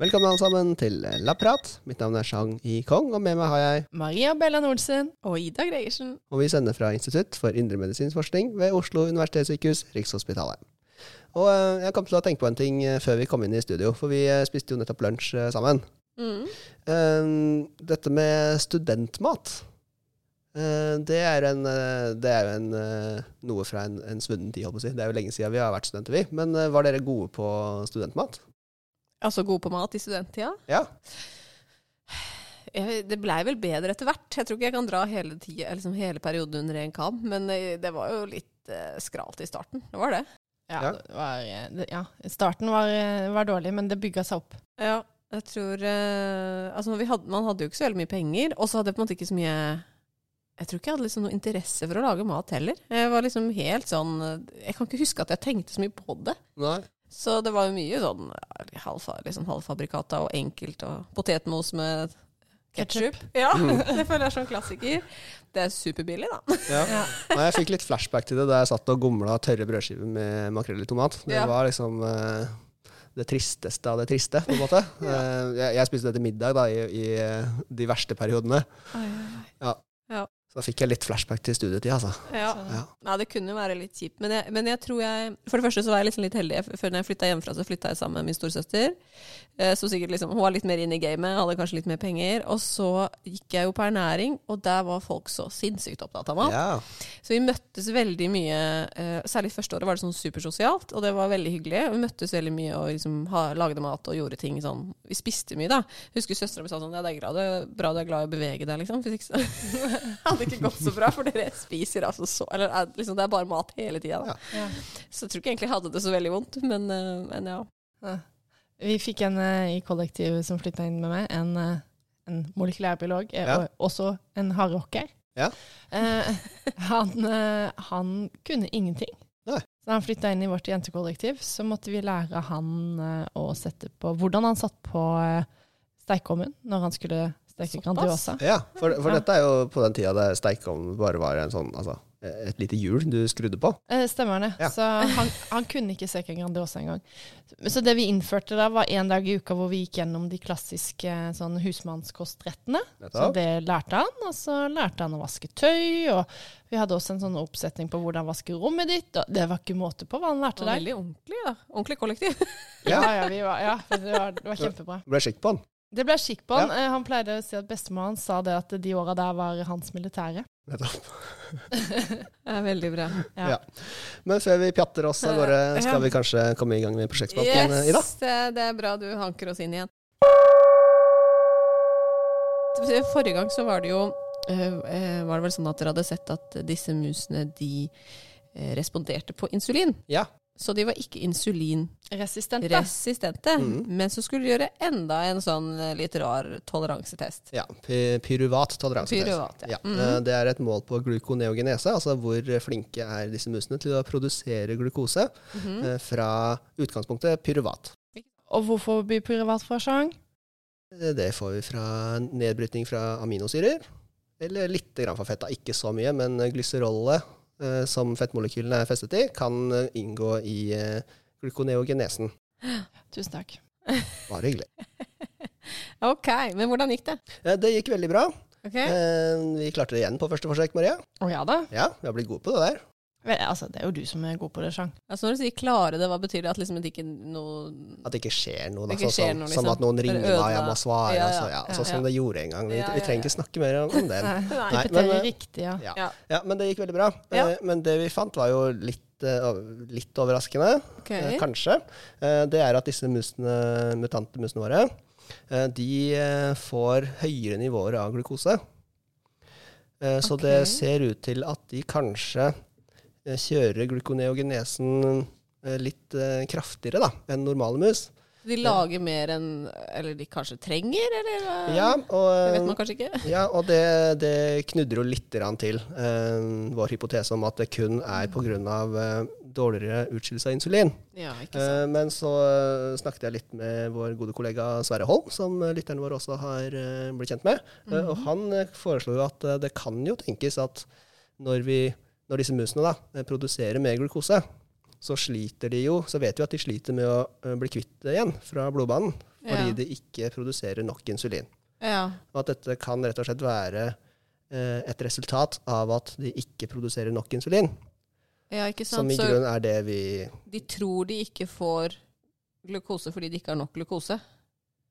Velkommen alle sammen til La prat. Mitt navn er Chang Yi Kong, og med meg har jeg Maria Bellan Olsen. Og Ida Gregersen. Og vi sender fra Institutt for indremedisinsk forskning ved Oslo universitetssykehus, Rikshospitalet. Og eh, jeg kom til å tenke på en ting eh, før vi kom inn i studio, for vi eh, spiste jo nettopp lunsj sammen. Mm. Dette med studentmat. det er, en, det er jo en, noe fra en, en svunnen tid, holdt på å si. Det er jo lenge siden vi har vært studenter, vi. Men var dere gode på studentmat? Altså god på mat i studenttida. Ja. Jeg- Det blei vel bedre etter hvert. Jeg tror ikke jeg kan dra hele, tida, liksom hele perioden under en kam, men eh, det var jo litt eh, skralt i starten. Det var det. Ja, Ja. Det var, eh, det, ja. starten var, eh, var dårlig, men det bygga seg opp. Ja, jeg tror eh, Altså, vi hadde, man hadde jo ikke så veldig mye penger, og så hadde jeg på en måte ikke så mye Jeg tror ikke jeg hadde liksom noe interesse for å lage mat heller. Jeg var liksom helt sånn Jeg kan ikke huske at jeg tenkte så mye på det. Nei. Så det var jo mye sånn liksom halvfabrikata og enkelt, og potetmos med ketsjup. Ja, det føler jeg er sånn klassiker. Det er superbillig, da. Ja. Ja. Nei, jeg fikk litt flashback til det da jeg satt og gomla tørre brødskiver med makrell i tomat. Det Ja. var liksom eh, det tristeste av det triste, på en måte. Eh, jeg, jeg spiste det til middag da, i, i eh, de verste periodene. Så da fikk jeg litt flashback til studietida, altså. Ja. Ja. ja, det kunne jo være litt kjipt. Men jeg, men jeg tror jeg For det første så var jeg liksom litt heldig. Før når jeg flytta hjemmefra, så flytta jeg sammen med min storesøster. Eh, Så sikkert liksom, Hun var litt mer inne i gamet, hadde kanskje litt mer penger. Og så gikk jeg jo på ernæring, og der var folk så sinnssykt opptatt av mat. Ja. Så vi møttes veldig mye, eh, særlig første året var det sånn supersosialt, og det var veldig hyggelig. Vi møttes veldig mye og liksom lagde mat og gjorde ting sånn. Vi spiste mye, da. Jeg husker søstera mi sa sånn Ja, det er bra, du er glad i å bevege deg, liksom. Så hadde ikke gått så bra, for dere spiser altså så Eller er, liksom, det er bare mat hele tida. Ja. Ja. Så jeg tror ikke egentlig jeg hadde det så veldig vondt, men, eh, men ja. Ja. Vi fikk en eh, i kollektivet som flytta inn med meg, en, eh, en molekylærbiolog, eh, Ja. og også en hardrocker. Ja. Eh, han, eh, han kunne ingenting. Nei. Så han flytta inn i vårt jentekollektiv, så måtte vi lære han eh, å sette på Hvordan han satt på stekeovnen når han skulle steke? Grandiosa. ja for, for Ja. dette er jo på den tida der steikeovnen bare var en sånn, altså, et lite hjul du skrudde på. Eh, stemmer det. Ja. Så han, han kunne ikke steke Grandiosa engang. Så det vi innførte da, var en dag i uka hvor vi gikk gjennom de klassiske sånn husmannskostrettene. Så det lærte han, og så lærte han å vaske tøy, og vi hadde også en sånn oppsetning på hvordan vaske rommet ditt, og det var ikke måte på hva han lærte var deg. veldig ordentlig, da. Ordentlig kollektiv. Ja, ja, vi var, ja det, var, det var kjempebra. Ble skikk på den. Det ble skikk på han. Ja. Han pleide å si at bestemoren sa det at de åra der var hans militære. Nettopp. Det er veldig bra. Ja. Ja. Men før vi pjatter oss av gårde, skal vi kanskje komme i gang med prosjektspalten, Ida? Yes, det, det er bra du hanker oss inn igjen. Forrige gang så var det jo eh, eh, Var det vel sånn at dere hadde sett at disse musene de eh, responderte på insulin. Ja. Så de var ikke insulinresistente. Resistente. mm. Men så skulle de gjøre enda en sånn eh, litt rar toleransetest. Ja, pyruvat toleransetest. Pyruvat, ja. Ja. Mhm. eh, Det er et mål på glukoneogenese, altså hvor flinke er disse musene til å produsere glukose mm eh, fra utgangspunktet pyruvat. Og hvorfor blir pyruvat fra sjang? Det får vi fra nedbrytning fra aminosyrer, eller litt grann fra fett. da. Ikke så mye, men glyserolet eh, som fettmolekylene er festet i, kan eh, inngå i eh, glukoneogenesen. Tusen takk. Bare hyggelig. Ok, men hvordan gikk det? Eh, Det gikk veldig bra. Ok? Eh, Vi klarte det igjen på første forsøk, Maria. Å ja da. Ja, vi har blitt gode på det der. Vel, altså, det er jo du som er god på det, Sjang. Altså Når du sier klare det, hva betyr det? At liksom det ikke noe At det ikke skjer noe. Det ikke så- skjer sånn, noe, Som liksom. at noen ringer meg, jeg må svare. Ja, ja. altså, ja, Ja, sånn som det gjorde en gang. Vi, Ja, vi ja, trenger ikke snakke mer om det. Nei. Nei, men, eh, riktig, ja. Ja. Ja. Ja, men det gikk veldig bra. Ja. Eh, Men det vi fant, var jo litt, eh, litt overraskende, Ok. eh, kanskje. Det er at disse musene, mutante musene våre, eh, de får høyere nivåer av glukose. Eh, Så okay. det ser ut til at de kanskje eh, kjører glukoneogenesen eh, litt eh, kraftigere da, enn normale mus. De lager mer enn Eller de kanskje trenger, eller? Ja, og, Det vet eh, man kanskje ikke. Ja, og det, det knudrer jo litt til eh, vår hypotese om at det kun er pga. Uh, dårligere utskillelse av insulin. Ja, ikke Eh, sant. men så eh, snakket jeg litt med vår gode kollega Sverre Holm, som eh, lytterne våre også har eh, blitt kjent med. Eh, og han eh, foreslo jo at eh, det kan jo tenkes at når, vi, når disse musene da, eh, produserer mer glukose, så sliter de jo, så vet vi at de sliter med å eh, bli kvitt det igjen fra blodbanen. fordi Ja. de ikke produserer nok insulin. Ja. Og at dette kan rett og slett være eh, et resultat av at de ikke produserer nok insulin. ja, ikke Som sant. i Så grunnen er det vi de tror de ikke får glukose fordi de ikke har nok glukose.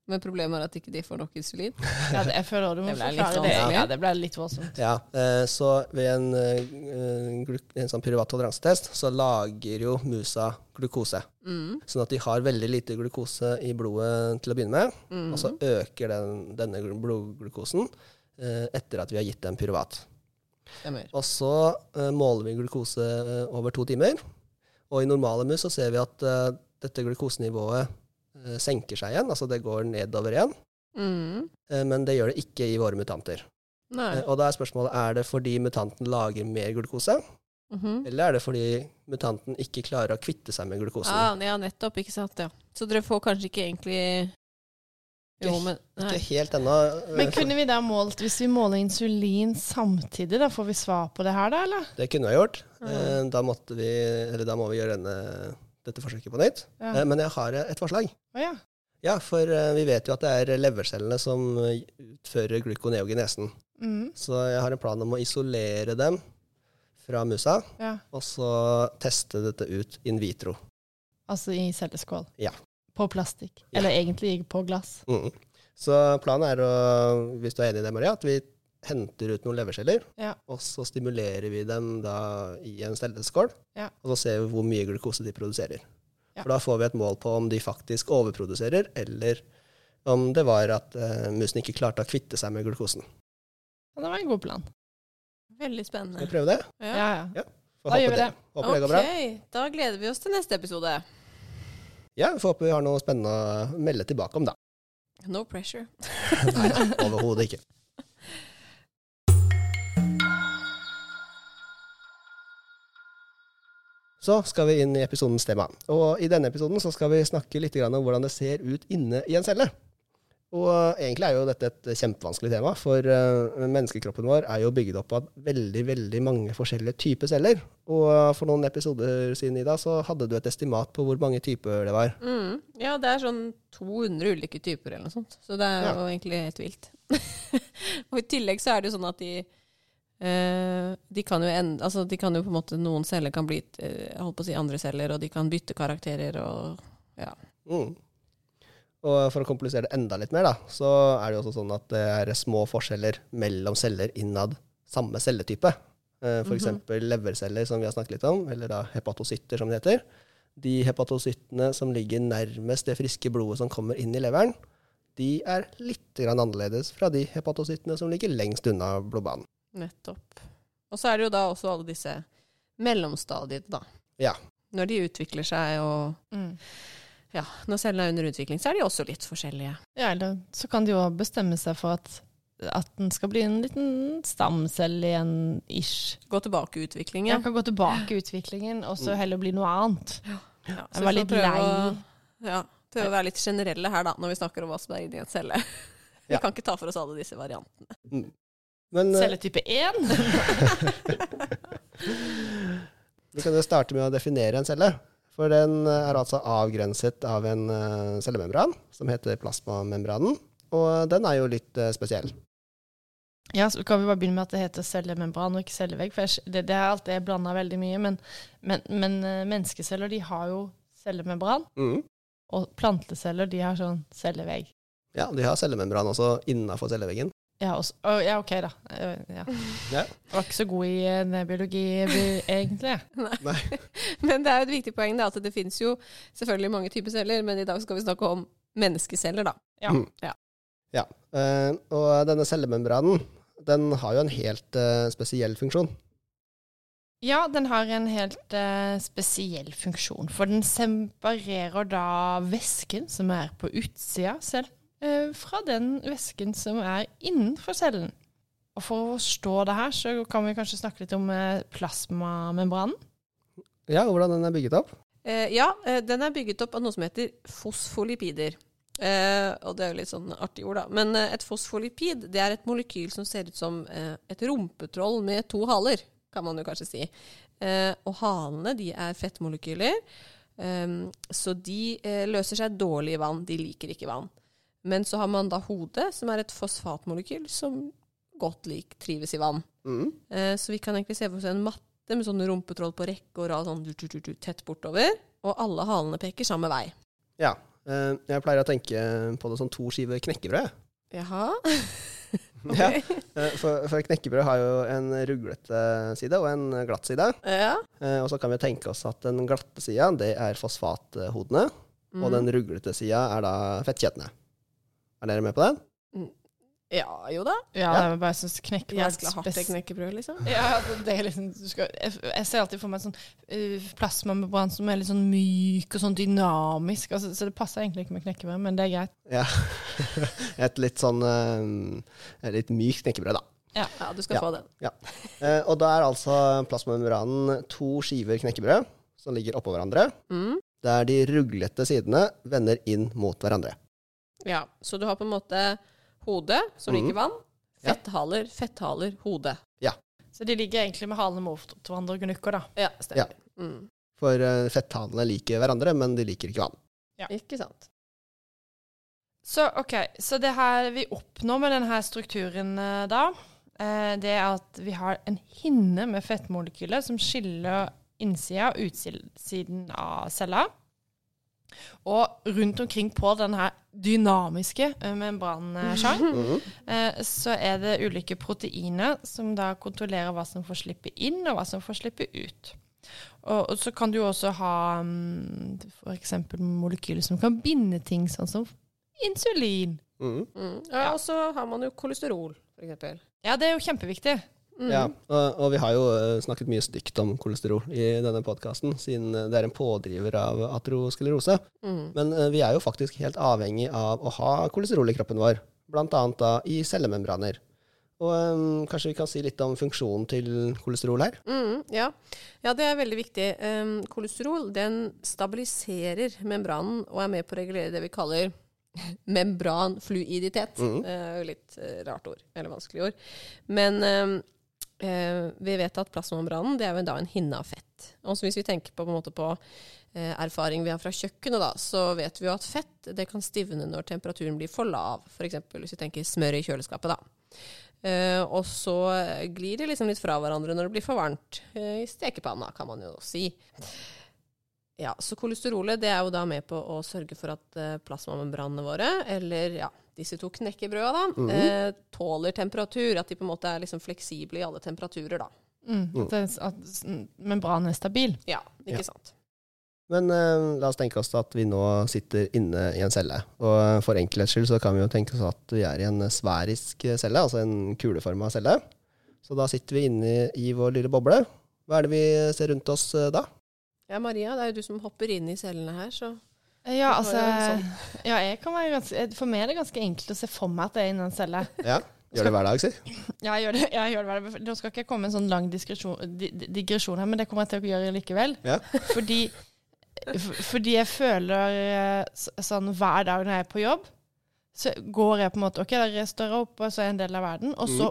Men problemet er at ikke de får nok insulin. Ja, det, jeg føler du må Det forklare det. Ja, det ble litt voldsomt. Ja, eh, så ved en, eh, en sånn pyruvat toleransetest så lager jo musa glukose. Mm. Sånn at de har veldig lite glukose i blodet til å begynne med. Mm. Og så øker den, denne blodglukosen eh, etter at vi har gitt dem pyruvat. Og så eh, måler vi glukose eh, over to timer. Og i normale mus så ser vi at eh, dette glukosenivået senker seg igjen, altså det går nedover igjen. Mm. Eh, men det gjør det ikke i våre mutanter. Nei. Eh, og da er spørsmålet er det fordi mutanten lager mer glukose, Mhm. eller er det fordi mutanten ikke klarer å kvitte seg med glukosen? ah, ja, nettopp. Ikke sant. Ja. Så dere får kanskje ikke egentlig Jo, men. Ikke helt ennå. eh, Men kunne vi da målt, hvis vi måler insulin samtidig, da får vi svar på det her da, eller? Det kunne vi ha gjort. Mm. Eh, da, måtte vi, eller da må vi gjøre denne, dette forsøket på nytt. Ja. Eh, men jeg har et forslag. Oh, ja. Ja, for eh, vi vet jo at det er levercellene som eh, utfører glukoneogenesen. Mm, Så jeg har en plan om å isolere dem fra musa, ja. og så teste dette ut in vitro. Altså i celleskål. Ja. På plastikk. Eller egentlig på glass. Mm. Så planen er å, hvis du er enig i det, Maria, at vi henter ut noen leverceller, Ja. og så stimulerer vi dem da i en celleskål, Ja. og så ser vi hvor mye glukose de produserer. Ja. For da får vi et mål på om de faktisk overproduserer, eller om det var at uh, musen ikke klarte å kvitte seg med glukosen. Ja, det var en god plan. Veldig Skal vi spennende. prøve det? Ja, ja. Da gjør vi det. Håper det går bra. Da gleder vi oss til neste episode. Ja, vi får håpe vi har noe spennende å melde tilbake om, da. No pressure. Nei, overhodet ikke. Så skal vi inn i episodens tema. Og i denne episoden så skal vi snakke litt om hvordan det ser ut inne i en celle. Og egentlig er jo dette et kjempevanskelig tema, for eh, menneskekroppen vår er jo bygget opp av veldig, veldig mange forskjellige typer celler. Og for noen episoder siden, Ida, så hadde du et estimat på hvor mange typer det var. Mm. Ja, det er sånn 200 ulike typer eller noe sånt. Så det er Ja. jo egentlig helt vilt. og i tillegg så er det jo sånn at de eh, de kan ende, altså de kan jo på en måte Noen celler kan bli eh, holdt på å si andre celler, og de kan bytte karakterer og ja. Mm. Og for å komplisere det enda litt mer, da, så er det jo også sånn at det er små forskjeller mellom celler innad samme celletype. Eh, For Mhm. eksempel leverceller, som vi har snakket litt om, eller da hepatocytter, som det heter. De hepatocyttene som ligger nærmest det friske blodet som kommer inn i leveren, de er litt grann annerledes fra de hepatocyttene som ligger lengst unna blodbanen. Nettopp. Og så er det jo da også alle disse mellomstadiene, da. Ja. Når de utvikler seg og Mm. Ja, når cellene er under utvikling, så er de også litt forskjellige. Ja, eller så kan de jo bestemme seg for at, at den skal bli en liten stamcelle igjen, ish. Gå tilbake i utviklingen. Ja, kan gå tilbake i utviklingen, og så heller bli noe annet. Ja, Jeg så var litt prøve lei. Å, ja, prøve å være litt generelle her, da, når vi snakker om hva som er inni en celle. Vi Ja. kan ikke ta for oss alle disse variantene. Men eh, Celletype 1. vi kan jo starte med å definere en celle. For den er altså avgrenset av en eh, cellemembran som heter plasmamembranen. Og den er jo litt eh, spesiell. Ja, så kan vi bare begynne med at det heter cellemembran og ikke cellevegg. For det, det er alltid blanda veldig mye. Men, men, men eh, menneskeceller de har jo cellemembran, Mm. og planteceller de har sånn cellevegg. Ja, de har cellemembran også innafor celleveggen. Ja, også, ja, ok, da. Eh, Ja. Ja. Jeg var ikke så god i nebiologi, biologi egentlig. Nei. Men det er jo et viktig poeng da, at det finnes jo selvfølgelig mange typer celler, men i dag skal vi snakke om menneskeceller, da. Ja. ja. Ja. Eh, og denne cellemembranen den har jo en helt eh, spesiell funksjon. Ja, den har en helt eh, spesiell funksjon, for den separerer da væsken som er på utsida av cellen, eh, fra den væsken som er innenfor cellen. Og for å forstå det her, så kan vi kanskje snakke litt om eh, plasmamembranen. Ja, og hvordan den er bygget opp. Eh, ja, eh, den er bygget opp av noe som heter fosfolipider. Eh, og det er jo litt sånn artig ord, da. Men eh, et fosfolipid det er et molekyl som ser ut som eh, et rumpetroll med to haler, kan man jo kanskje si. Eh, og halene de er fettmolekyler, eh, så de eh, løser seg dårlig i vann. De liker ikke vann. Men så har man da hodet, som er et fosfatmolekyl som godt lik trives i vann. Mm. Eh, så vi kan egentlig se for oss en matte med sånn rumpetroll på rekke og rad sånn du, du, du, tett bortover. Og alle halene peker samme vei. Ja. eh, Jeg pleier å tenke på det som to skiver knekkebrød. Jaha. Ja, eh, for, for knekkebrød har jo en ruglete side og en glatt side. Ja. Eh, Og så kan vi tenke oss at den glatte sida, det er fosfathodene. Mm. Og den ruglete sida er da fettkjetene. Er dere med på den? Ja, jo da. Ja, Ja. er bare syns knekkebrød Jæskla hardt det spes- knekkebrød, liksom. Ja, altså, det er liksom du skal, jeg, jeg ser alltid for meg sånn uh, plasmamembran som er litt sånn myk og sånn dynamisk. Altså, så det passer egentlig ikke med knekkebrød, men det er greit. Ja. Et litt sånn uh, litt mykt knekkebrød, da. Ja, du skal Ja. få den. Eh, Og da er altså plasmamembranen to skiver knekkebrød som ligger oppå hverandre, Mm. der de ruglete sidene vender inn mot hverandre. Ja, så du har på en måte hodet, som Mhm. liker vann. Ja. Fetthaler, fetthaler, hode. Så de ligger egentlig med halene mot hverandre og gnukker, da. Ja, stemmer. Mm. For uh, fetthalene liker hverandre, men de liker ikke vann. Ja. Ikke sant. Så OK, så det her vi oppnår med denne strukturen uh, da, uh, det er at vi har en hinne med fettmolekyler som skiller innsida og utsiden av cella. Og rundt omkring på denne dynamiske eh, membransjang mm -hmm. så er det ulike proteiner som da kontrollerer hva som får slippe inn, og hva som får slippe ut. Og, og så kan du også ha mm, f.eks. molekyler som kan binde ting, sånn som insulin. Mm. Mm. Ja, og så har man jo kolesterol, eksempel. Ja, det er jo kjempeviktig. Mm. Ja, og, og vi har jo eh, snakket mye stygt om kolesterol i denne podkasten, siden eh, det er en pådriver av aterosklerose. Mm. Men eh, vi er jo faktisk helt avhengig av å ha kolesterol i kroppen vår, da i cellemembraner. Og um, kanskje vi kan si litt om funksjonen til kolesterol her? Mm, ja. ja, det er veldig viktig. Um, kolesterol den stabiliserer membranen og er med på å regulere det vi kaller membranfluiditet. Mm. Uh, litt rart ord, eller vanskelig ord. Men um, eh, vi vet at plasmamembranen er jo da en hinne av fett. Og så hvis vi tenker på, på, på eh, erfaring vi har fra kjøkkenet, da, så vet vi jo at fett det kan stivne når temperaturen blir for lav. F.eks. hvis vi tenker smør i kjøleskapet. da. Eh, og så glir de liksom litt fra hverandre når det blir for varmt. Eh, I stekepanna, kan man jo si. Ja, Så kolesterolet det er jo da med på å sørge for at eh, plasmamembranene våre, eller ja, disse to knekkebrøda, da, Mhm. eh, tåler temperatur. At de på en måte er liksom fleksible i alle temperaturer, da. Mm. At, det, at membranen er stabil. Ja, ikke Ja. sant. Men eh, la oss tenke oss at vi nå sitter inne i en celle. Og for enkelhets skyld så kan vi jo tenke oss at vi er i en sfærisk celle, altså en kuleforma celle. Så da sitter vi inne i vår lille boble. Hva er det vi ser rundt oss eh, da? Ja, Maria, det er jo du som hopper inn i cellene her, så Ja, altså sånn. ja, jeg kan være ganske, For meg er det ganske enkelt å se for meg at jeg er inne i en celle. Ja, Gjør det hver dag, si. Ja, jeg gjør det. Jeg gjør det hver- Nå skal ikke jeg komme med en sånn lang digresjon, di- di- digresjon her, men det kommer jeg til å gjøre likevel. Ja. Fordi, f- fordi jeg føler eh, sånn hver dag når jeg er på jobb, så går jeg på en måte OK, der står jeg opp, og så er jeg en del av verden, og så,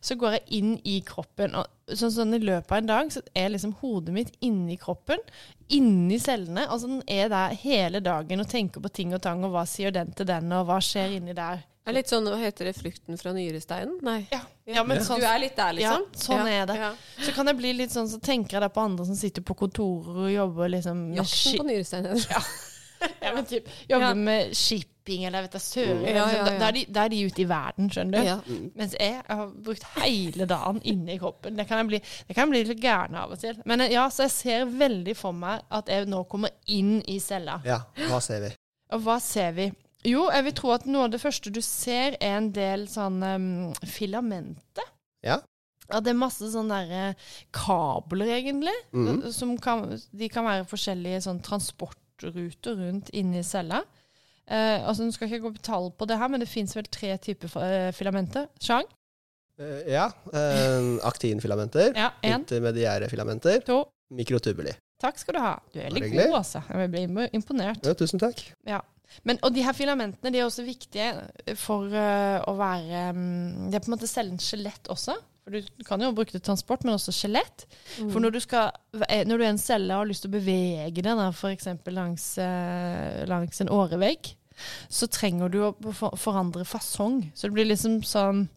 så går jeg inn i kroppen. Og sånn, sånn I løpet av en dag så er liksom hodet mitt inni kroppen, inni cellene. Altså den er der hele dagen og tenker på ting og tang, og hva sier den til den, og hva skjer inni der. Det er litt sånn, hva heter det, flukten fra nyresteinen? Nei. Ja, ja men sånn Du er litt der, liksom? Ja, sånn er det. Ja. Så kan jeg bli litt sånn, så tenker jeg da på andre som sitter på kontorer og jobber liksom Jakten på nyresteinen. ja, men typ, jobber Ja. med shipping eller jeg vet da søren. Ja, ja, liksom. ja. Da, er de, da er de ute i verden, skjønner du. Ja. Mens jeg har brukt hele dagen inne i kroppen. Det kan jeg bli, det kan jeg bli litt gæren av og til. Men eh, ja, så jeg ser veldig for meg at jeg nå kommer inn i cella. Ja, hva ser vi? Og hva ser vi? Jo, jeg vil tro at noe av det første du ser, er en del sånn um, filamenter. Ja. At det er masse sånne der, eh, kabler, egentlig. Mhm. Som kan, de kan være forskjellige sånn transportruter rundt inni cella. Eh, altså, Nå skal ikke gå på tall på det her, men det fins vel tre typer eh, filamenter. Sjang? Eh, ja. Eh, aktinfilamenter. Ja, Intermediære filamenter. to. Mikrotubuli. Takk skal du ha. Du er veldig god, altså. Jeg blir imponert. Ja, tusen takk. Men, og de her filamentene de er også viktige for å være um, Det er på en måte cellens skjelett også. For Du kan jo bruke det til transport, men også skjelett. For når du, skal, når du er en celle og har lyst til å bevege deg f.eks. Langs, langs en årevegg, så trenger du å forandre fasong. Så det blir liksom sånn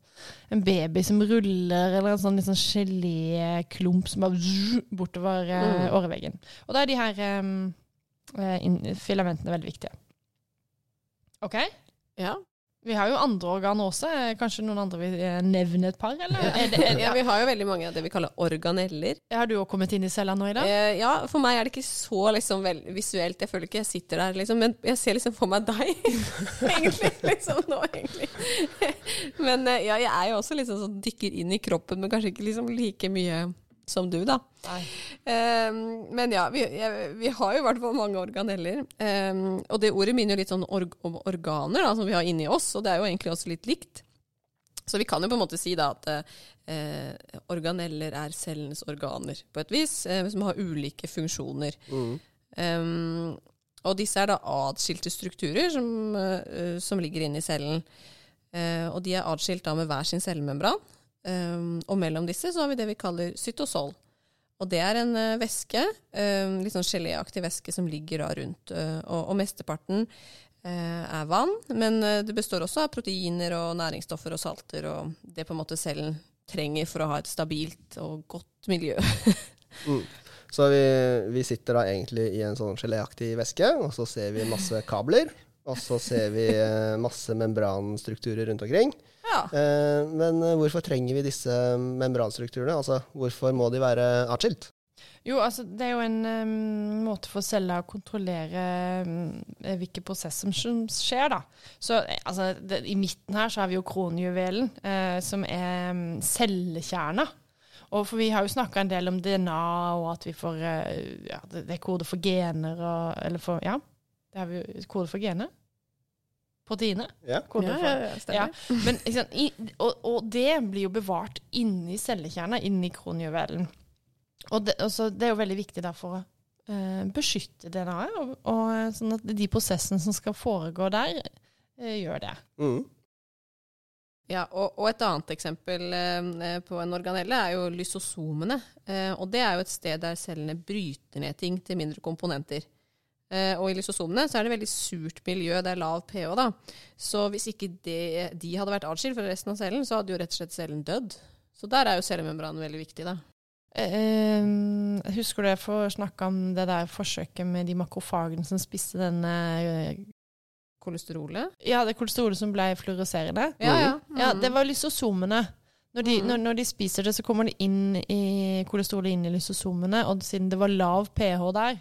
en baby som ruller, eller en sånn liksom geléklump som bare bortover eh, Mm. åreveggen. Og da er de her eh, filamentene veldig viktige. OK? Ja. Vi har jo andre organer også. Eh, Kanskje noen andre vil eh, nevne et par? Eller? Er er, ja, vi har jo veldig mange av det vi kaller organeller. Har du òg kommet inn i cella nå i dag? Eh, ja, for meg er det ikke så liksom, visuelt. Jeg føler ikke jeg sitter der, liksom. Men jeg ser liksom for meg deg, egentlig. Liksom nå, egentlig. men eh, ja, jeg er jo også liksom sånn dykker inn i kroppen, men kanskje ikke liksom like mye som du, da. Eh, men ja, vi, vi har jo i hvert fall mange organeller. Eh, og det ordet minner jo litt sånn org om organer da, som vi har inni oss, og det er jo egentlig også litt likt. Så vi kan jo på en måte si da at eh, organeller er cellens organer, på et vis, eh, som har ulike funksjoner. Mm. Um, og disse er da atskilte strukturer som, eh, som ligger inne i cellen. Eh, og de er atskilt da med hver sin cellemembran. Um, og mellom disse så har vi det vi kaller cytosol. Og det er en uh, væske, um, litt sånn geléaktig væske som ligger da rundt. Uh, og, og mesteparten uh, er vann, men det består også av proteiner og næringsstoffer og salter, og det på en måte cellen trenger for å ha et stabilt og godt miljø. Så vi, vi sitter da egentlig i en sånn geléaktig væske, og så ser vi masse kabler. Og så ser vi masse membranstrukturer rundt omkring. Ja. Eh, men eh, hvorfor trenger vi disse membranstrukturene? Altså, hvorfor må de være atskilt? Jo, altså det er jo en um, måte for celler å kontrollere um, hvilke prosess som som skjer, da. Så eh, altså, det, i midten her så har vi jo kronjuvelen, eh, som er um, cellekjerna. Og for vi har jo snakka en del om DNA, og at vi får eh, Ja, det, det er kode for gener og Eller for Ja, det har vi jo kode for gener. Ja. Kode Ja, ja, ja. Ja, men sant, i, og, og det blir jo bevart inni cellekjerna, inni kronjuvelen. Og det, og det er jo veldig viktig derfor for å eh, beskytte DNA-et, og, og eh, sånn at de prosessene som skal foregå der, eh, gjør det. Mm. Ja, og, og et annet eksempel eh, på en organelle er jo lysosomene. Eh, og det er jo et sted der cellene bryter ned ting til mindre komponenter. Eh, og i lysosomene så er det veldig surt miljø, det er lav pH, da. Så hvis ikke de, de hadde vært atskilt fra resten av cellen, så hadde jo rett og slett cellen dødd. Så der er jo cellemembranen veldig viktig, da. Eh, husker du jeg får snakke om det der forsøket med de makrofagene som spiste den eh, Kolesterolet? Ja, det kolesterolet som ble fluoreserende. Ja, ja. Ja, Mm. det var lysosomene. Når de, Mm. når, når de spiser det, så kommer det inn i kolesterolet inn i lysosomene, og siden det var lav pH der,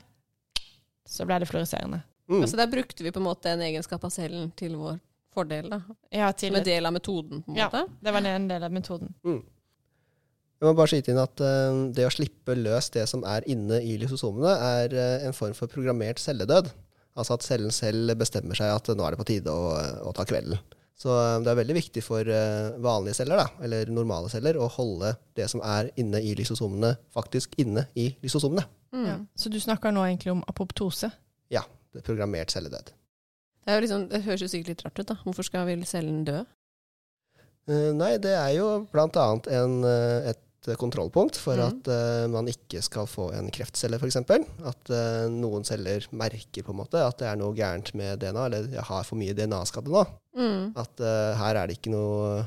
så ble det fluoriserende. Mm. Altså der brukte vi på en måte en egenskap av cellen til vår fordel, da. Ja, til, Som en del av metoden, på en Ja. måte. det var en del av metoden. Jeg må bare skyte inn at uh, det å slippe løs det som er inne i lysosomene, er uh, en form for programmert celledød. Altså at cellen selv bestemmer seg at nå er det på tide å, å ta kvelden. Så eh, det er veldig viktig for eh, vanlige celler, da, eller normale celler, å holde det som er inne i lysosomene, faktisk inne i lysosomene. Mm. Ja. Så du snakker nå egentlig om apoptose? Ja, det er programmert celledød. Det, er jo liksom, det høres jo sikkert litt rart ut, da. Hvorfor skal vil cellen dø? Eh, Nei, det er jo blant annet en, eh, et kontrollpunkt for mm. at uh, man ikke skal få en kreftcelle, f.eks. At uh, noen celler merker på en måte at det er noe gærent med DNA, eller jeg har for mye DNA-skade nå. Mm. At uh, her er det ikke noe,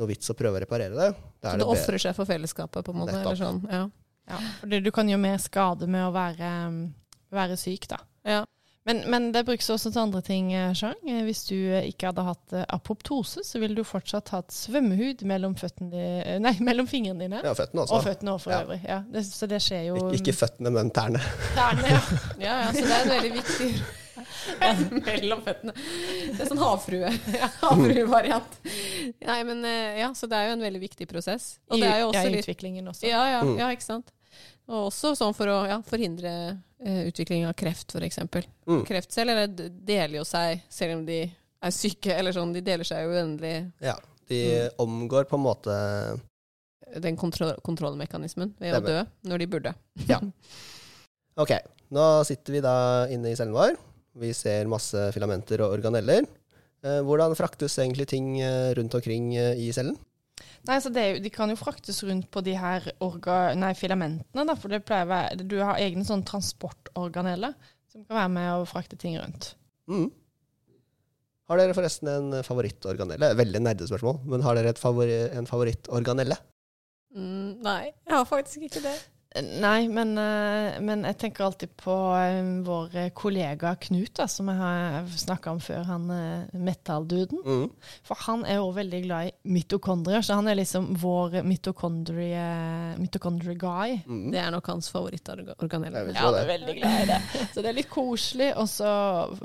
noe vits å prøve å reparere det. Da Så er det det ofrer seg for fellesskapet, på en måte? Nettopp. Eller sånn. ja. Ja. Fordi du kan gjøre mer skade med å være, være syk, da. Ja. Men, men det brukes også til andre ting, eh, Chang. Eh, Hvis du eh, ikke hadde hatt eh, apoptose, så ville du fortsatt hatt svømmehud mellom, føttene di- eh, nei, mellom fingrene dine. Ja, føttene også. Og føttene også, for Ja. øvrig. Ja, det, så det skjer jo Ik ikke føttene, men tærne. Tærne, ja. Ja, ja, så det er en veldig viktig Mellom føttene. Det er sånn havfrue. Havfruevariant. Nei, men eh, ja, så det er jo en veldig viktig prosess. Og det er jo I, også ja, i utviklingen også. Ja, ja, Mm. ja, ikke sant. Og også sånn for å ja, forhindre eh, utvikling av kreft, f.eks. Mm. Kreftceller deler jo seg, selv om de er syke, eller sånn, de deler seg jo uendelig Ja, de Mm. omgår på en måte den kontro kontrollmekanismen ved å dø når de burde. ja. Ok, nå sitter vi da inne i cellen vår. Vi ser masse filamenter og organeller. Eh, Hvordan fraktes egentlig ting eh, rundt omkring eh, i cellen? Nei, så det jo, De kan jo fraktes rundt på de her orga, nei, filamentene, da, for det pleier å være, du har egne sånn transportorganeller som kan være med å frakte ting rundt. Mm. Har dere forresten en favorittorganelle? Veldig nerdespørsmål, men har dere et favori en favorittorganelle? Mm, nei, jeg har faktisk ikke det. Nei, men, eh, men jeg tenker alltid på eh, vår kollega Knut, da, som jeg har snakka om før, han metal-duden. Mm. For han er jo veldig glad i mitokondrier, så han er liksom vår mitokondrie, mitokondrie guy. Mm. Det er nok hans favorittorganell. Jeg Ja, han er veldig glad i det. Så det er litt koselig. Og så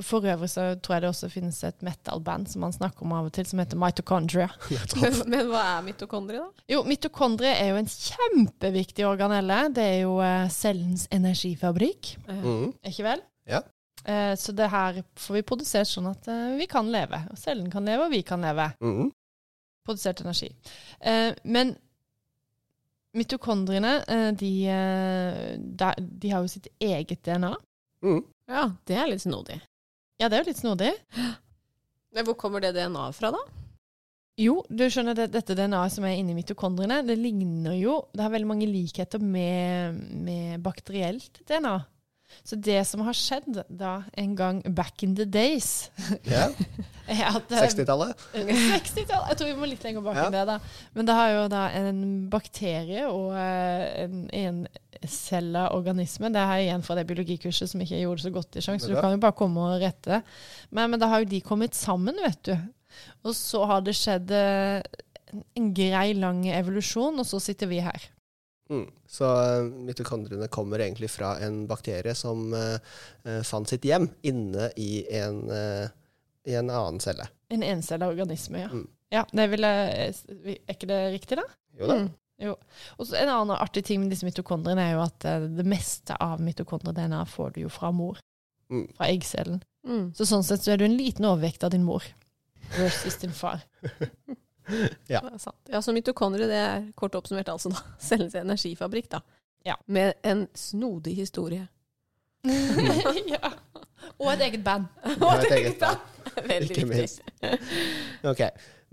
for øvrig så tror jeg det også finnes et metal-band som han snakker om av og til, som heter Mitochondria. Men, men hva er mitokondrie, da? Jo, mitokondrie er jo en kjempeviktig organelle. Det er jo eh, cellens energifabrikk, Mm. ikke vel? Ja. Eh, så det her får vi produsert sånn at eh, vi kan leve. Og cellen kan leve, og vi kan leve. Mm. Produsert energi. Eh, men mitokondriene, de, de har jo sitt eget DNA. Mm. Ja, det er litt snodig. Ja, det er jo litt snodig. Men hvor kommer det DNA fra, da? Jo, du skjønner det, dette DNA-et som er inni mitokondriene, det ligner jo Det har veldig mange likheter med, med bakterielt DNA. Så det som har skjedd da en gang back in the days Ja. er at eh, 60-tallet? 60-tallet. Jeg tror vi må litt lenger bak Ja. enn det, da. Men det har jo da en bakterie og en, en encella organisme. Det er igjen fra det biologikurset som ikke gjorde gjorde så godt i sjans, så du kan jo bare komme og rette. Men, men da har jo de kommet sammen, vet du. Og så har det skjedd eh, en grei, lang evolusjon, og så sitter vi her. Mm. Så eh, mitokondriene kommer egentlig fra en bakterie som uh, fant sitt hjem inne i en, uh, i en annen celle. En encella organisme, ja. Mm. Ja, det vil jeg, Er ikke det riktig, da? Jo da. Mm. Og så En annen artig ting med disse mitokondriene er jo at det meste av mitokondrie-DNA får du jo fra mor. Mm. Fra eggcellen. Mm. Så sånn sett så er du en liten overvekt av din mor. Versus din far. Ja. Det er sant. Ja, så mitokondrie det er kort oppsummert altså da cellens energifabrikk, da. Ja. Med en snodig historie. ja. Og et eget band. Og et eget band. Veldig Ikke viktig. minst. Ok.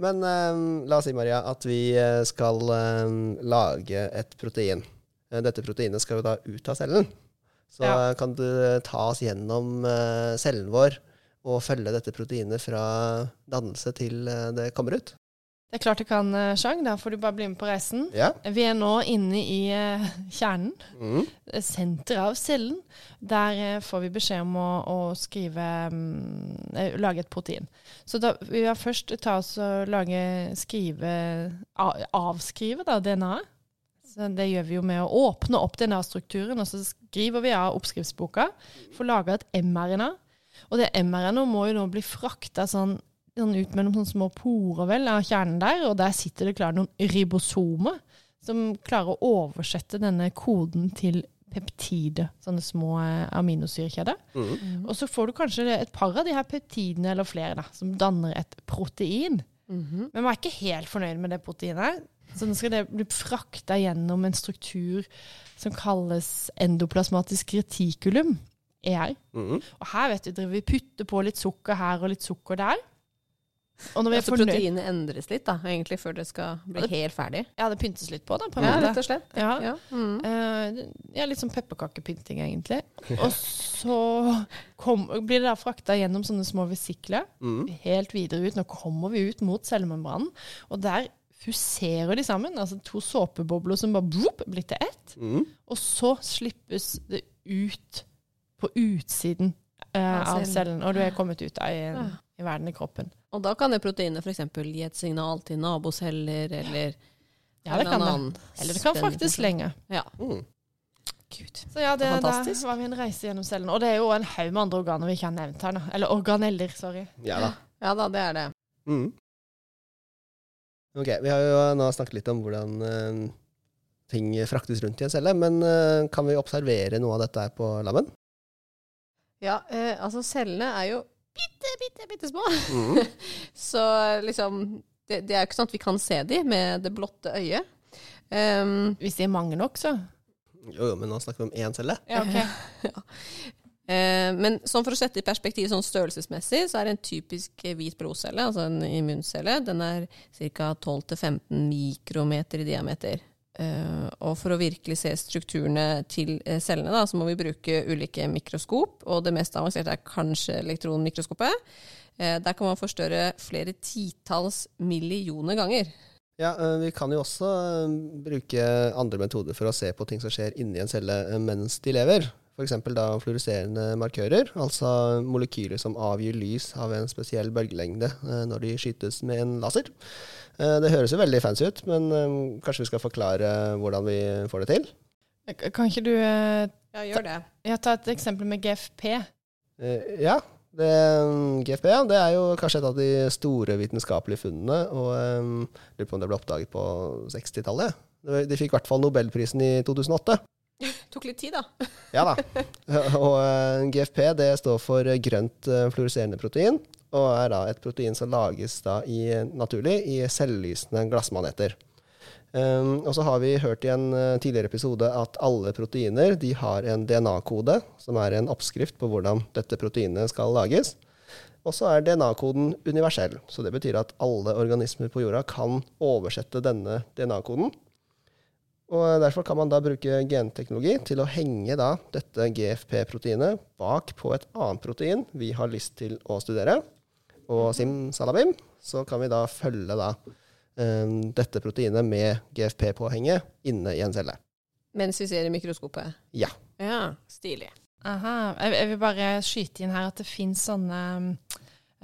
Men eh, la oss si, Maria, at vi eh, skal eh, lage et protein. Eh, Dette proteinet skal jo da ut av cellen. Så Ja. eh, kan du ta oss gjennom uh, cellen vår og følge dette proteinet fra dannelse til eh, det kommer ut? Det er klart det kan, eh, Chang. Da får du bare bli med på reisen. Ja. Vi er nå inne i eh, kjernen. Mm. Senteret av cellen. Der får vi beskjed om å, å skrive mm, Lage et protein. Så da vi vil først ta oss og lage Skrive Avskrive da, DNA-et. Så det gjør vi jo med å åpne opp DNA-strukturen, og så skriver vi av oppskriftsboka. Får laga et mRNA. Og det mRNA må jo nå bli frakta sånn, sånn ut mellom sånne små porer vel, av kjernen der, og der sitter det klart noen ribosomer som klarer å oversette denne koden til peptider, sånne små eh, aminosyrekjeder. Mm. Og så får du kanskje et par av de her peptidene, eller flere, da, som danner et protein. Mhm. Men man er ikke helt fornøyd med det proteinet. Så nå skal det bli frakta gjennom en struktur som kalles endoplasmatisk retikulum, ER. Mm. Og her vet du, driver vi putter på litt sukker her og litt sukker der. Og når vi er Altså fornøyd proteinet endres litt, da, egentlig, før det skal bli helt ferdig. Ja, det pyntes litt på, da. På en Ja, måte. rett og slett. Ja. Ja. Mm. Uh, ja, litt sånn pepperkakepynting, egentlig. Og så kom, blir det da frakta gjennom sånne små vesikler, Mm. helt videre ut. Nå kommer vi ut mot cellemembranen, og der fuserer de sammen. Altså to såpebobler som bare blir til ett. Mm. Og så slippes det ut på utsiden eh, Av cellen. og du er kommet ut av i, Ja. i verden i kroppen. Og da kan det proteinet f.eks. gi et signal til naboceller, eller Ja, det kan det. Eller det kan faktisk lenge. Ja. Mm. Gud. Så ja, det, det var min reise gjennom cellen. Og det er jo en haug med andre organer vi ikke har nevnt her. Da. Eller organeller, sorry. Ja da. Ja da, det er det. Mm. Ok, vi har jo nå snakket litt om hvordan uh, ting fraktes rundt i en celle, men uh, kan vi observere noe av dette her på labben? Ja, eh, altså cellene er jo bitte, bitte, bitte små. Mm. Så liksom det, det er jo ikke sånn at vi kan se de med det blotte øyet. Um, Hvis de er mange nok, så. Jo, jo, men nå snakker vi om én celle. Ja, ok. eh, men sånn for å sette i perspektiv sånn størrelsesmessig, så er en typisk hvit blodcelle, altså en immuncelle, den er ca. 12-15 mikrometer i diameter. Eh, og for å virkelig se strukturene til eh, cellene, da, så må vi bruke ulike mikroskop. Og det mest avanserte er kanskje elektronmikroskopet. Eh, der kan man forstørre flere titalls millioner ganger. Ja, Vi kan jo også bruke andre metoder for å se på ting som skjer inni en celle mens de lever. F.eks. da fluoreserende markører, altså molekyler som avgir lys av en spesiell bølgelengde eh, når de skytes med en laser. Eh, Det høres jo veldig fancy ut, men eh, kanskje vi skal forklare hvordan vi får det til? Kan ikke du Ja, gjør det. ja, ta et eksempel med GFP? Eh, Ja, det, GFP ja, det er jo kanskje et av de store vitenskapelige funnene. Og um, lurer på om det ble oppdaget på 60-tallet. De de fikk i hvert fall Nobelprisen i 2008. Tok litt tid, da. Ja da. Og eh, GFP det står for grønt fluoriserende protein, og er da et protein som lages da i, naturlig i selvlysende glassmaneter. Um, og så har vi hørt i en eh, tidligere episode at alle proteiner de har en DNA-kode, som er en oppskrift på hvordan dette proteinet skal lages. Og så er DNA-koden universell, så det betyr at alle organismer på jorda kan oversette denne DNA-koden. Og Derfor kan man da bruke genteknologi til å henge da dette GFP-proteinet bak på et annet protein vi har lyst til å studere. Og simsalabim, så kan vi da følge da um, dette proteinet med GFP-påhenget inne i en celle. Mens vi ser i mikroskopet. Ja. Ja, stilig. Aha. Jeg, vil bare skyte inn her at det finnes sånne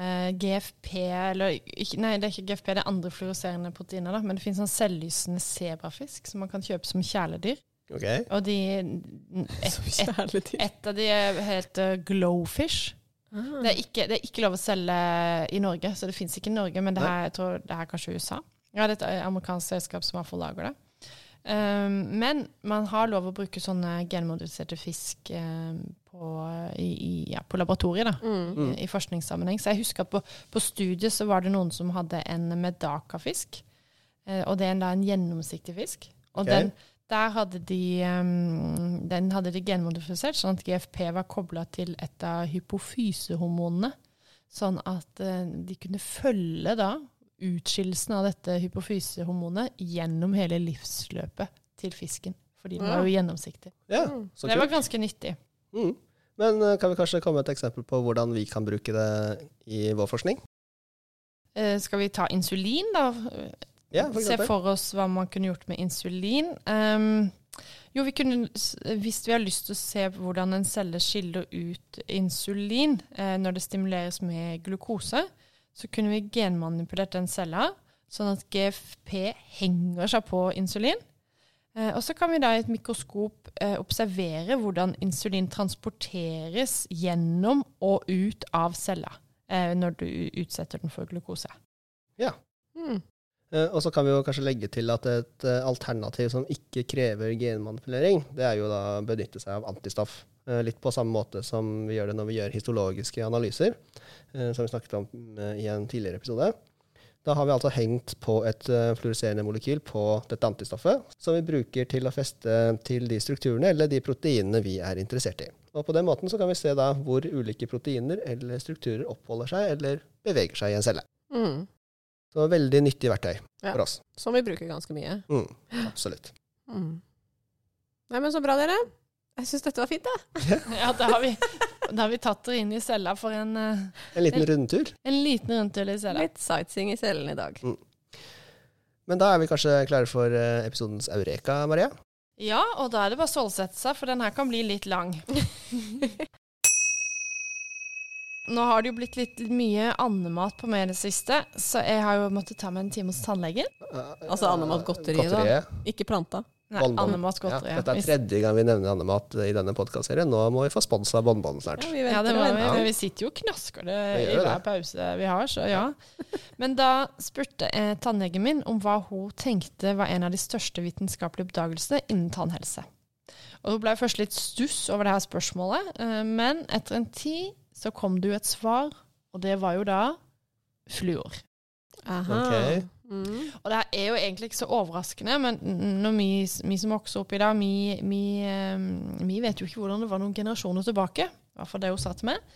eh, GFP eller Nei, det er ikke GFP, det er andre fluoreserende proteiner, da, men det finnes sånn selvlysende sebrafisk som man kan kjøpe som kjæledyr. Ok. Og de et, et, et av de heter uh, glowfish. Ah. Det er, ikke, det er ikke lov å selge i Norge, så det fins ikke i Norge, men det her, jeg tror det her er kanskje USA. Ja, det er et amerikansk selskap som har hvert lager det. Um, men man har lov å bruke sånne genmodifiserte fisk um, på, i, ja, på laboratoriet, da, Mm. i, i forskningssammenheng. Så jeg husker at på, på studiet så var det noen som hadde en medaka-fisk, eh, og det er en, da en gjennomsiktig fisk. Og okay. den, der hadde de, um, den hadde de genmodifisert, sånn at GFP var kobla til et av hypofysehormonene. Sånn at eh, de kunne følge da utskillelsen av dette hypofysehormonet gjennom hele livsløpet til fisken. Fordi den var jo gjennomsiktig. Ja, Mm. så det var ganske nyttig. Mm. Men eh, kan vi kanskje komme med et eksempel på hvordan vi kan bruke det i vår forskning? Eh, skal vi ta insulin, da? Ja, for Se for oss hva man kunne gjort med insulin. Um, jo, vi kunne, hvis vi har lyst til å se hvordan en celle skiller ut insulin eh, når det stimuleres med glukose, så kunne vi genmanipulert den cella, sånn at GFP henger seg på insulin. Eh, og så kan vi da i et mikroskop eh, observere hvordan insulin transporteres gjennom og ut av cella eh, når du utsetter den for glukose. Mm. Eh, Og så kan vi jo kanskje legge til at et eh, alternativ som ikke krever genmanipulering, det er jo da å benytte seg av antistoff. Eh, Litt på samme måte som vi gjør det når vi gjør histologiske analyser, eh, som vi snakket om eh, i en tidligere episode. Da har vi altså hengt på et fluoriserende fluoreserende molekyl på dette antistoffet, som vi bruker til å feste til de strukturene eller de proteinene vi er interessert i. Og på den måten så kan vi se da hvor ulike proteiner eller strukturer oppholder seg eller beveger seg i en celle. Mm. Så veldig nyttig verktøy Ja. for oss. Som vi bruker ganske mye. Mm, absolutt. Mm. Nei, men så bra, dere. Jeg syns dette var fint, da. Ja, da har vi, da har vi tatt dere inn i cella for en, eh, En liten rundtur. en liten rundtur i cella. Litt sightseeing i cellen i dag. Men da er vi kanskje klare for eh, episodens eureka, Maria? Ja, og da er det bare å stålsette seg, for den her kan bli litt lang. Nå har det jo blitt litt mye andemat på meg i det siste, så jeg har jo måttet ta meg en time hos tannlegen. Altså andemat godteri, da. Ikke planta. Godteri. Ja, dette er tredje gang vi nevner andemat i denne podkastserien. Nå må vi få spons av snart. Ja, vi Ja, det må vi, men vi sitter jo og knasker det i hver det. pause vi har, så ja. Men da spurte eh, tannlegen min om hva hun tenkte var en av de største vitenskapelige oppdagelsene innen tannhelse. Og Hun ble først litt stuss over det her spørsmålet, eh, men etter en tid så kom det jo et svar, og det var jo da fluor. Aha. Ok. Mm. Og det er jo egentlig ikke så overraskende, men når vi, vi som vokser opp i dag, vi, vi, eh, vi vet jo ikke hvordan det var noen generasjoner tilbake. I hvert fall det hun sa til meg.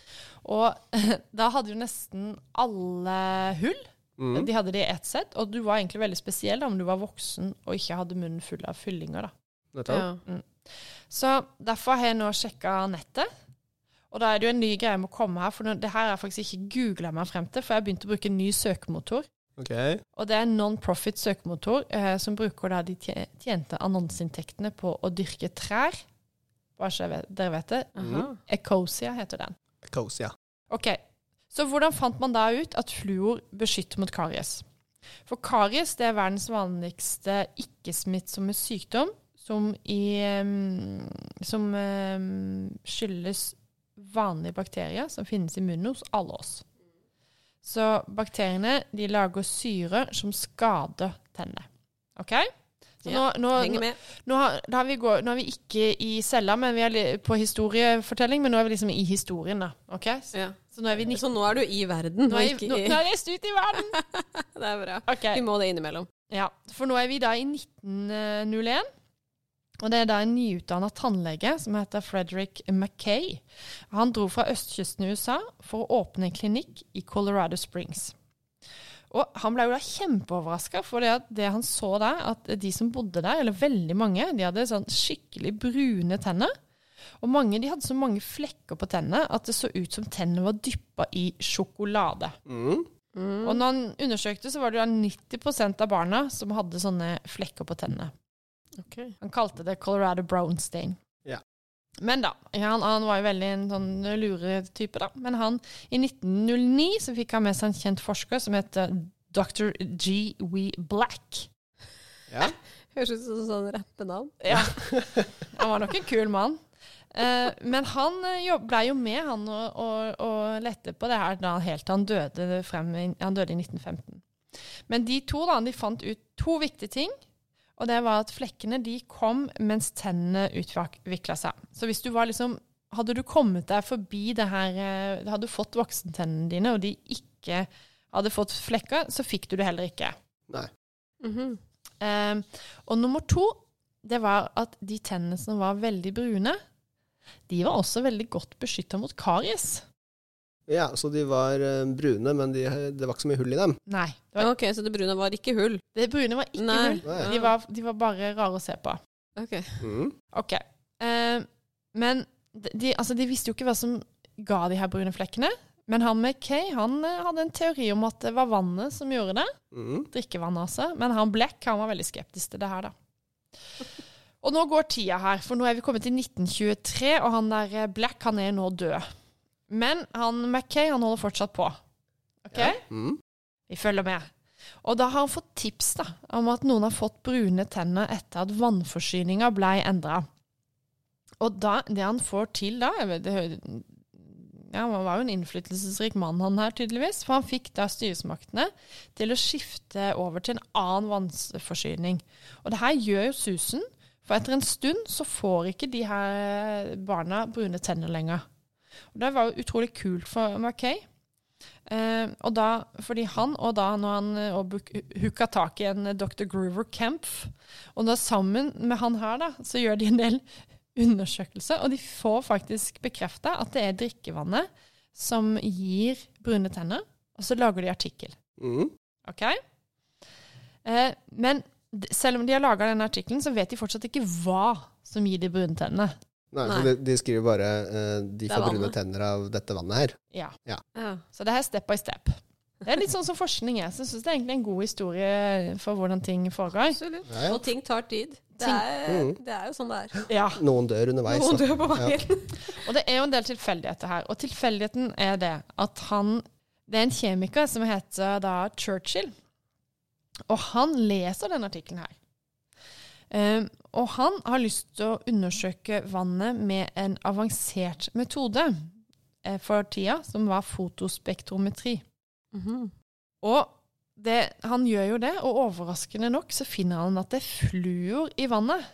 Og da hadde jo nesten alle hull Mm. De hadde det i ett sett, og du var egentlig veldig spesiell da, om du var voksen og ikke hadde munnen full av fyllinger. da. Ja. Så derfor har jeg nå sjekka nettet. Og da er det jo en ny greie med å komme her, for det her har jeg faktisk ikke googla meg frem til, for jeg har begynt å bruke en ny søkemotor. Ok. Og det er en non-profit søkemotor eh, som bruker da de tjente annonseinntektene på å dyrke trær. Bare så vet, dere vet det. Aha. Ecosia heter den. Ecosia. Ok, Så hvordan fant man da ut at fluor beskytter mot karies? For karies det er verdens vanligste ikke-smittsomme sykdom som, i, um, som um, skyldes vanlige bakterier som finnes i munnen hos alle oss. Så bakteriene de lager syre som skader tennene. OK? Så Ja, nå, nå, med. nå har, har vi gå, nå er vi ikke i cella, men vi er på historiefortelling, men nå er vi liksom i historien, da. Ok? Så, Ja. så nå er vi Så nå er du i verden, Nå er, nå, nå er jeg ute i verden! Det er bra. Okay. Vi må det innimellom. ja. For nå er vi da i 1901. Og det er da en nyutdanna tannlege som heter Frederick Mackay. Han dro fra østkysten i USA for å åpne en klinikk i Colorado Springs. Og han ble jo da kjempeoverraska, for det, det han så der, at de som bodde der, eller veldig mange, de hadde sånn skikkelig brune tenner. Og mange de hadde så mange flekker på tennene at det så ut som tennene var dyppa i sjokolade. Mm. Og når han undersøkte, så var det da 90% av barna som hadde sånne flekker på tennene. Han kalte det Colorado Brown Stain. Ja. Men da, han, han var jo veldig en sånn luretype, da. Men han, i 1909 så fikk han med seg en kjent forsker som heter Dr. G. W. Black. Ja. Høres ut som sånn rappenavn. Ja. Han var nok en kul mann. Eh, men han blei ble jo med han og, og, og lette på det her da, helt til han døde, frem, han døde i 1915. Men de to da, de fant ut to viktige ting. Og det var at flekkene de kom mens tennene utvikla seg. Så hvis du var liksom Hadde du kommet deg forbi det her eh, Hadde du fått voksentennene dine, og de ikke hadde fått flekker, så fikk du det heller ikke. Nei. Mhm. Eh, og nummer to, det var at de tennene som var veldig brune, de var også veldig godt beskytta mot karies. Ja, så de var eh, brune, men de, det var ikke så mye hull i dem. Nei. Det, var, Ok, så det brune var ikke hull. det brune var ikke Nei. hull. Nei. De var, de var bare rare å se på. Ok. Mm. Ok. Uh, men de, altså, de visste jo ikke hva som ga de her brune flekkene. Men han McKay han eh, hadde en teori om at det var vannet som gjorde det. Mm. Drikkevannet, altså. Men han Black han var veldig skeptisk til det her, da. Og nå går tida her, for nå er vi kommet til 1923, og han der Black han er nå død. Men han Mackay han holder fortsatt på. Ok? Ja. Mm. Vi følger med. Og da har han fått tips da, om at noen har fått brune tenner etter at vannforsyninga ble endra. Og da, det han får til da jeg vet, det, ja, Han var jo en innflytelsesrik mann, han her, tydeligvis. For han fikk da styresmaktene til å skifte over til en annen vannforsyning. Og det her gjør jo susen, for etter en stund så får ikke de her barna brune tenner lenger. Og det var jo utrolig kult for Mackay. Eh, og da, fordi han, og da når han eh, og hooka tak i en eh, Dr. Groover Kempf, og da sammen med han her, da, så gjør de en del undersøkelser, og de får faktisk bekrefta at det er drikkevannet som gir brune tenner, og så lager de artikkel. Mm. OK? Eh, men selv om de har laga denne artikkelen, så vet de fortsatt ikke hva som gir de brune tennene. Nei, Nei. Så de, de skriver bare uh, de får brune tenner av dette vannet her. Ja. Ja. Så det her er step by step. Det er litt sånn som forskning er. Så jeg syns det er egentlig en god historie for hvordan ting foregår. Absolutt. Ja, ja. Og ting tar tid. Det er, Mhm. det er jo sånn det er. Ja. Noen dør underveis. Noen dør på veien. Og det er jo en del tilfeldigheter her. Og tilfeldigheten er det at han Det er en kjemiker som heter da Churchill. Og han leser denne artikkelen her. Um, og han har lyst til å undersøke vannet med en avansert metode eh, for tida, som var fotospektrometri. Mhm. Og det, han gjør jo det, og overraskende nok så finner han at det er fluor i vannet.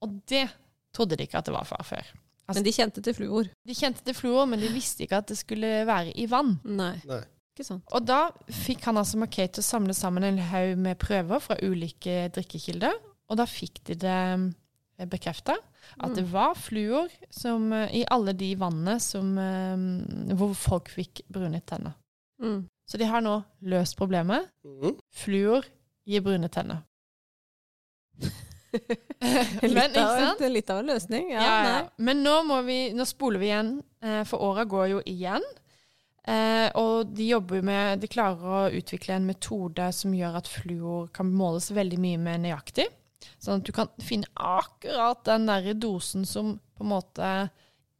Og det trodde de ikke at det var fra før. Men de kjente til fluor. De kjente til fluor, men de visste ikke at det skulle være i vann. Nei, Nei. ikke sant. Og da fikk han altså Mackay til å samle sammen en haug med prøver fra ulike drikkekilder, og da fikk de det bekrefta at det var fluor som, eh, i alle de vannene som, eh, hvor folk fikk brune tenner. Mm. Så de har nå løst problemet. Mm. Fluor gir brune tenner. Men, Litt ikke av, litt av en løsning. Ja, Ja, ja. Men nå, må vi, nå spoler vi igjen, eh, for åra går jo igjen. Eh, og de jobber med De klarer å utvikle en metode som gjør at fluor kan måles veldig mye mer nøyaktig. Sånn at du kan finne akkurat den der dosen som på en måte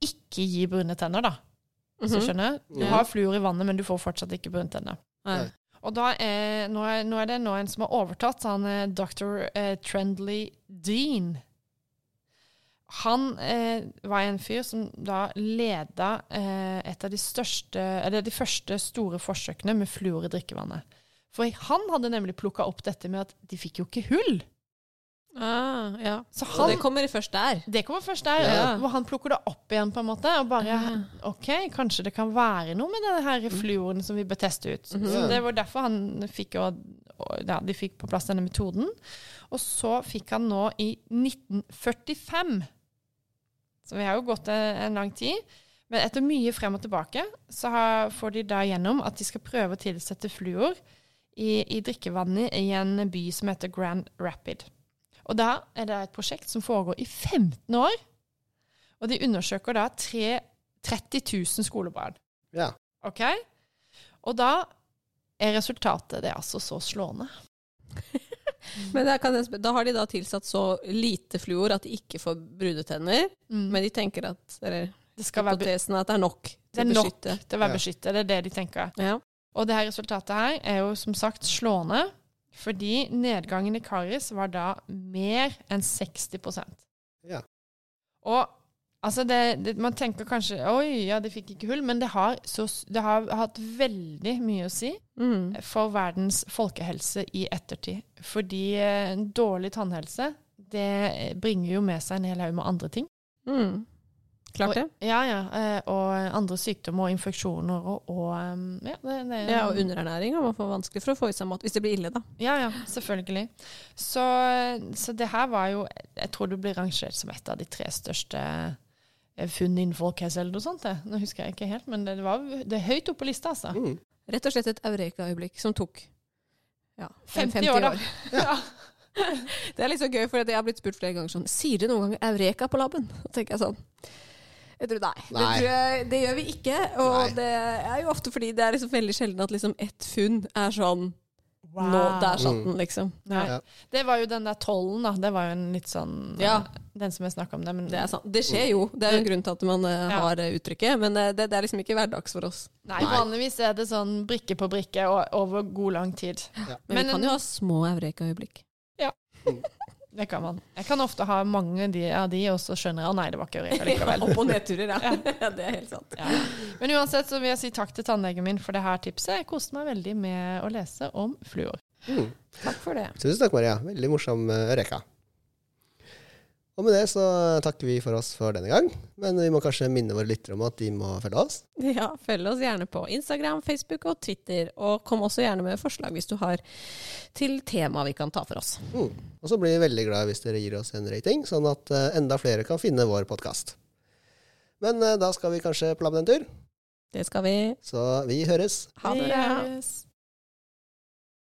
ikke gir brune tenner, da. Hvis du Mhm. skjønner? Du har fluor i vannet, men du får fortsatt ikke brune tenner. Nei. Og da er, nå, er, nå er det nå en som har overtatt, han er dr. Eh, Trendley Dean. Han eh, var en fyr som da leda eh, et av de største, eller de første store forsøkene med fluor i drikkevannet. For han hadde nemlig plukka opp dette med at de fikk jo ikke hull. Ah, ja. Så han, det kommer først der. det kommer først der, Ja. hvor han plukker det opp igjen, på en måte. Og bare Ja. OK, kanskje det kan være noe med denne her fluoren som vi bør teste ut. Mhm. Så det var derfor han fikk jo ja, de fikk på plass denne metoden. Og så fikk han nå i 1945 Så vi har jo gått en, en lang tid. Men etter mye frem og tilbake så har, får de da gjennom at de skal prøve å tilsette fluor i, i drikkevannet i en by som heter Grand Rapid. Og da er det et prosjekt som foregår i 15 år. Og de undersøker da 3, 30 000 skolebarn. Ja. Ok? Og da er resultatet det er altså så slående. Men jeg, da har de da tilsatt så lite fluor at de ikke får brudetenner. Men de tenker at Eller det skal være, hypotesen er at det er nok det er nok til å være Ja. beskyttet. Det er det de tenker. Ja. Og det her resultatet her er jo som sagt slående, fordi nedgangen i Karis var da mer enn 60% Ja. Og altså det, det, Man tenker kanskje oi, ja, de fikk ikke hull, men det har, så, det har hatt veldig mye å si Mm. for verdens folkehelse i ettertid. Fordi eh, dårlig tannhelse det bringer jo med seg en hel haug med andre ting. Mm. Klart det. Og, ja, ja. eh, Og andre sykdommer og infeksjoner og, og um, ja, det, det, Ja, og underernæring er man får vanskelig for å få i seg mat hvis det blir ille, da. Ja, ja, selvfølgelig. Så, så det her var jo Jeg tror det blir rangert som et av de tre største eh, funn innen folkehelse eller noe sånt. det. Nå husker jeg ikke helt, men det, var, det er høyt oppe på lista, altså. Mm. Rett og slett et eureka-øyeblikk som tok ja, 50 år, da. Ja. Det er litt så gøy, for jeg har blitt spurt flere ganger sånn Sier du noen gang eureka på laben? Da tenker jeg sånn jeg tror, nei, Det, Nei. tror jeg, det gjør vi ikke. Og Nei. det er jo ofte fordi det er liksom veldig sjelden at liksom ett funn er sånn Nå, der satt Mm. den, liksom. Nei. Ja. Det var jo den der tollen, da. Det var jo en litt sånn Ja. Den som jeg snakka om. Det, men Det er sant. Det skjer jo. Det er jo en grunn til at man eh, Ja. har eh, uttrykket. Men eh, det, det er liksom ikke hverdags for oss. Nei, Nei. vanligvis er det sånn brikke på brikke og, over god lang tid. Men, Men vi kan en- jo ha små eureka-øyeblikk. Det kan man. Jeg kan ofte ha mange av de, og så skjønner jeg at nei, det var ikke Eureka likevel. Opp- og nedturer, ja. ja. Det er helt sant. Ja. Men uansett så vil jeg si takk til tannlegen min for det her tipset. Jeg koste meg veldig med å lese om fluor. Mm. Takk for det. Tusen takk, Maria. Veldig morsom uh, Eureka. Og med det så takker vi for oss for denne gang. Men vi må kanskje minne våre lyttere om at de må følge oss. Ja, følg oss gjerne på Instagram, Facebook og Twitter. Og kom også gjerne med forslag hvis du har til tema vi kan ta for oss. Mm. Og så blir vi veldig glad hvis dere gir oss en rating, sånn at eh, enda flere kan finne vår podkast. Men eh, da skal vi kanskje på labben en tur, Det skal vi. så vi høres. Ha det.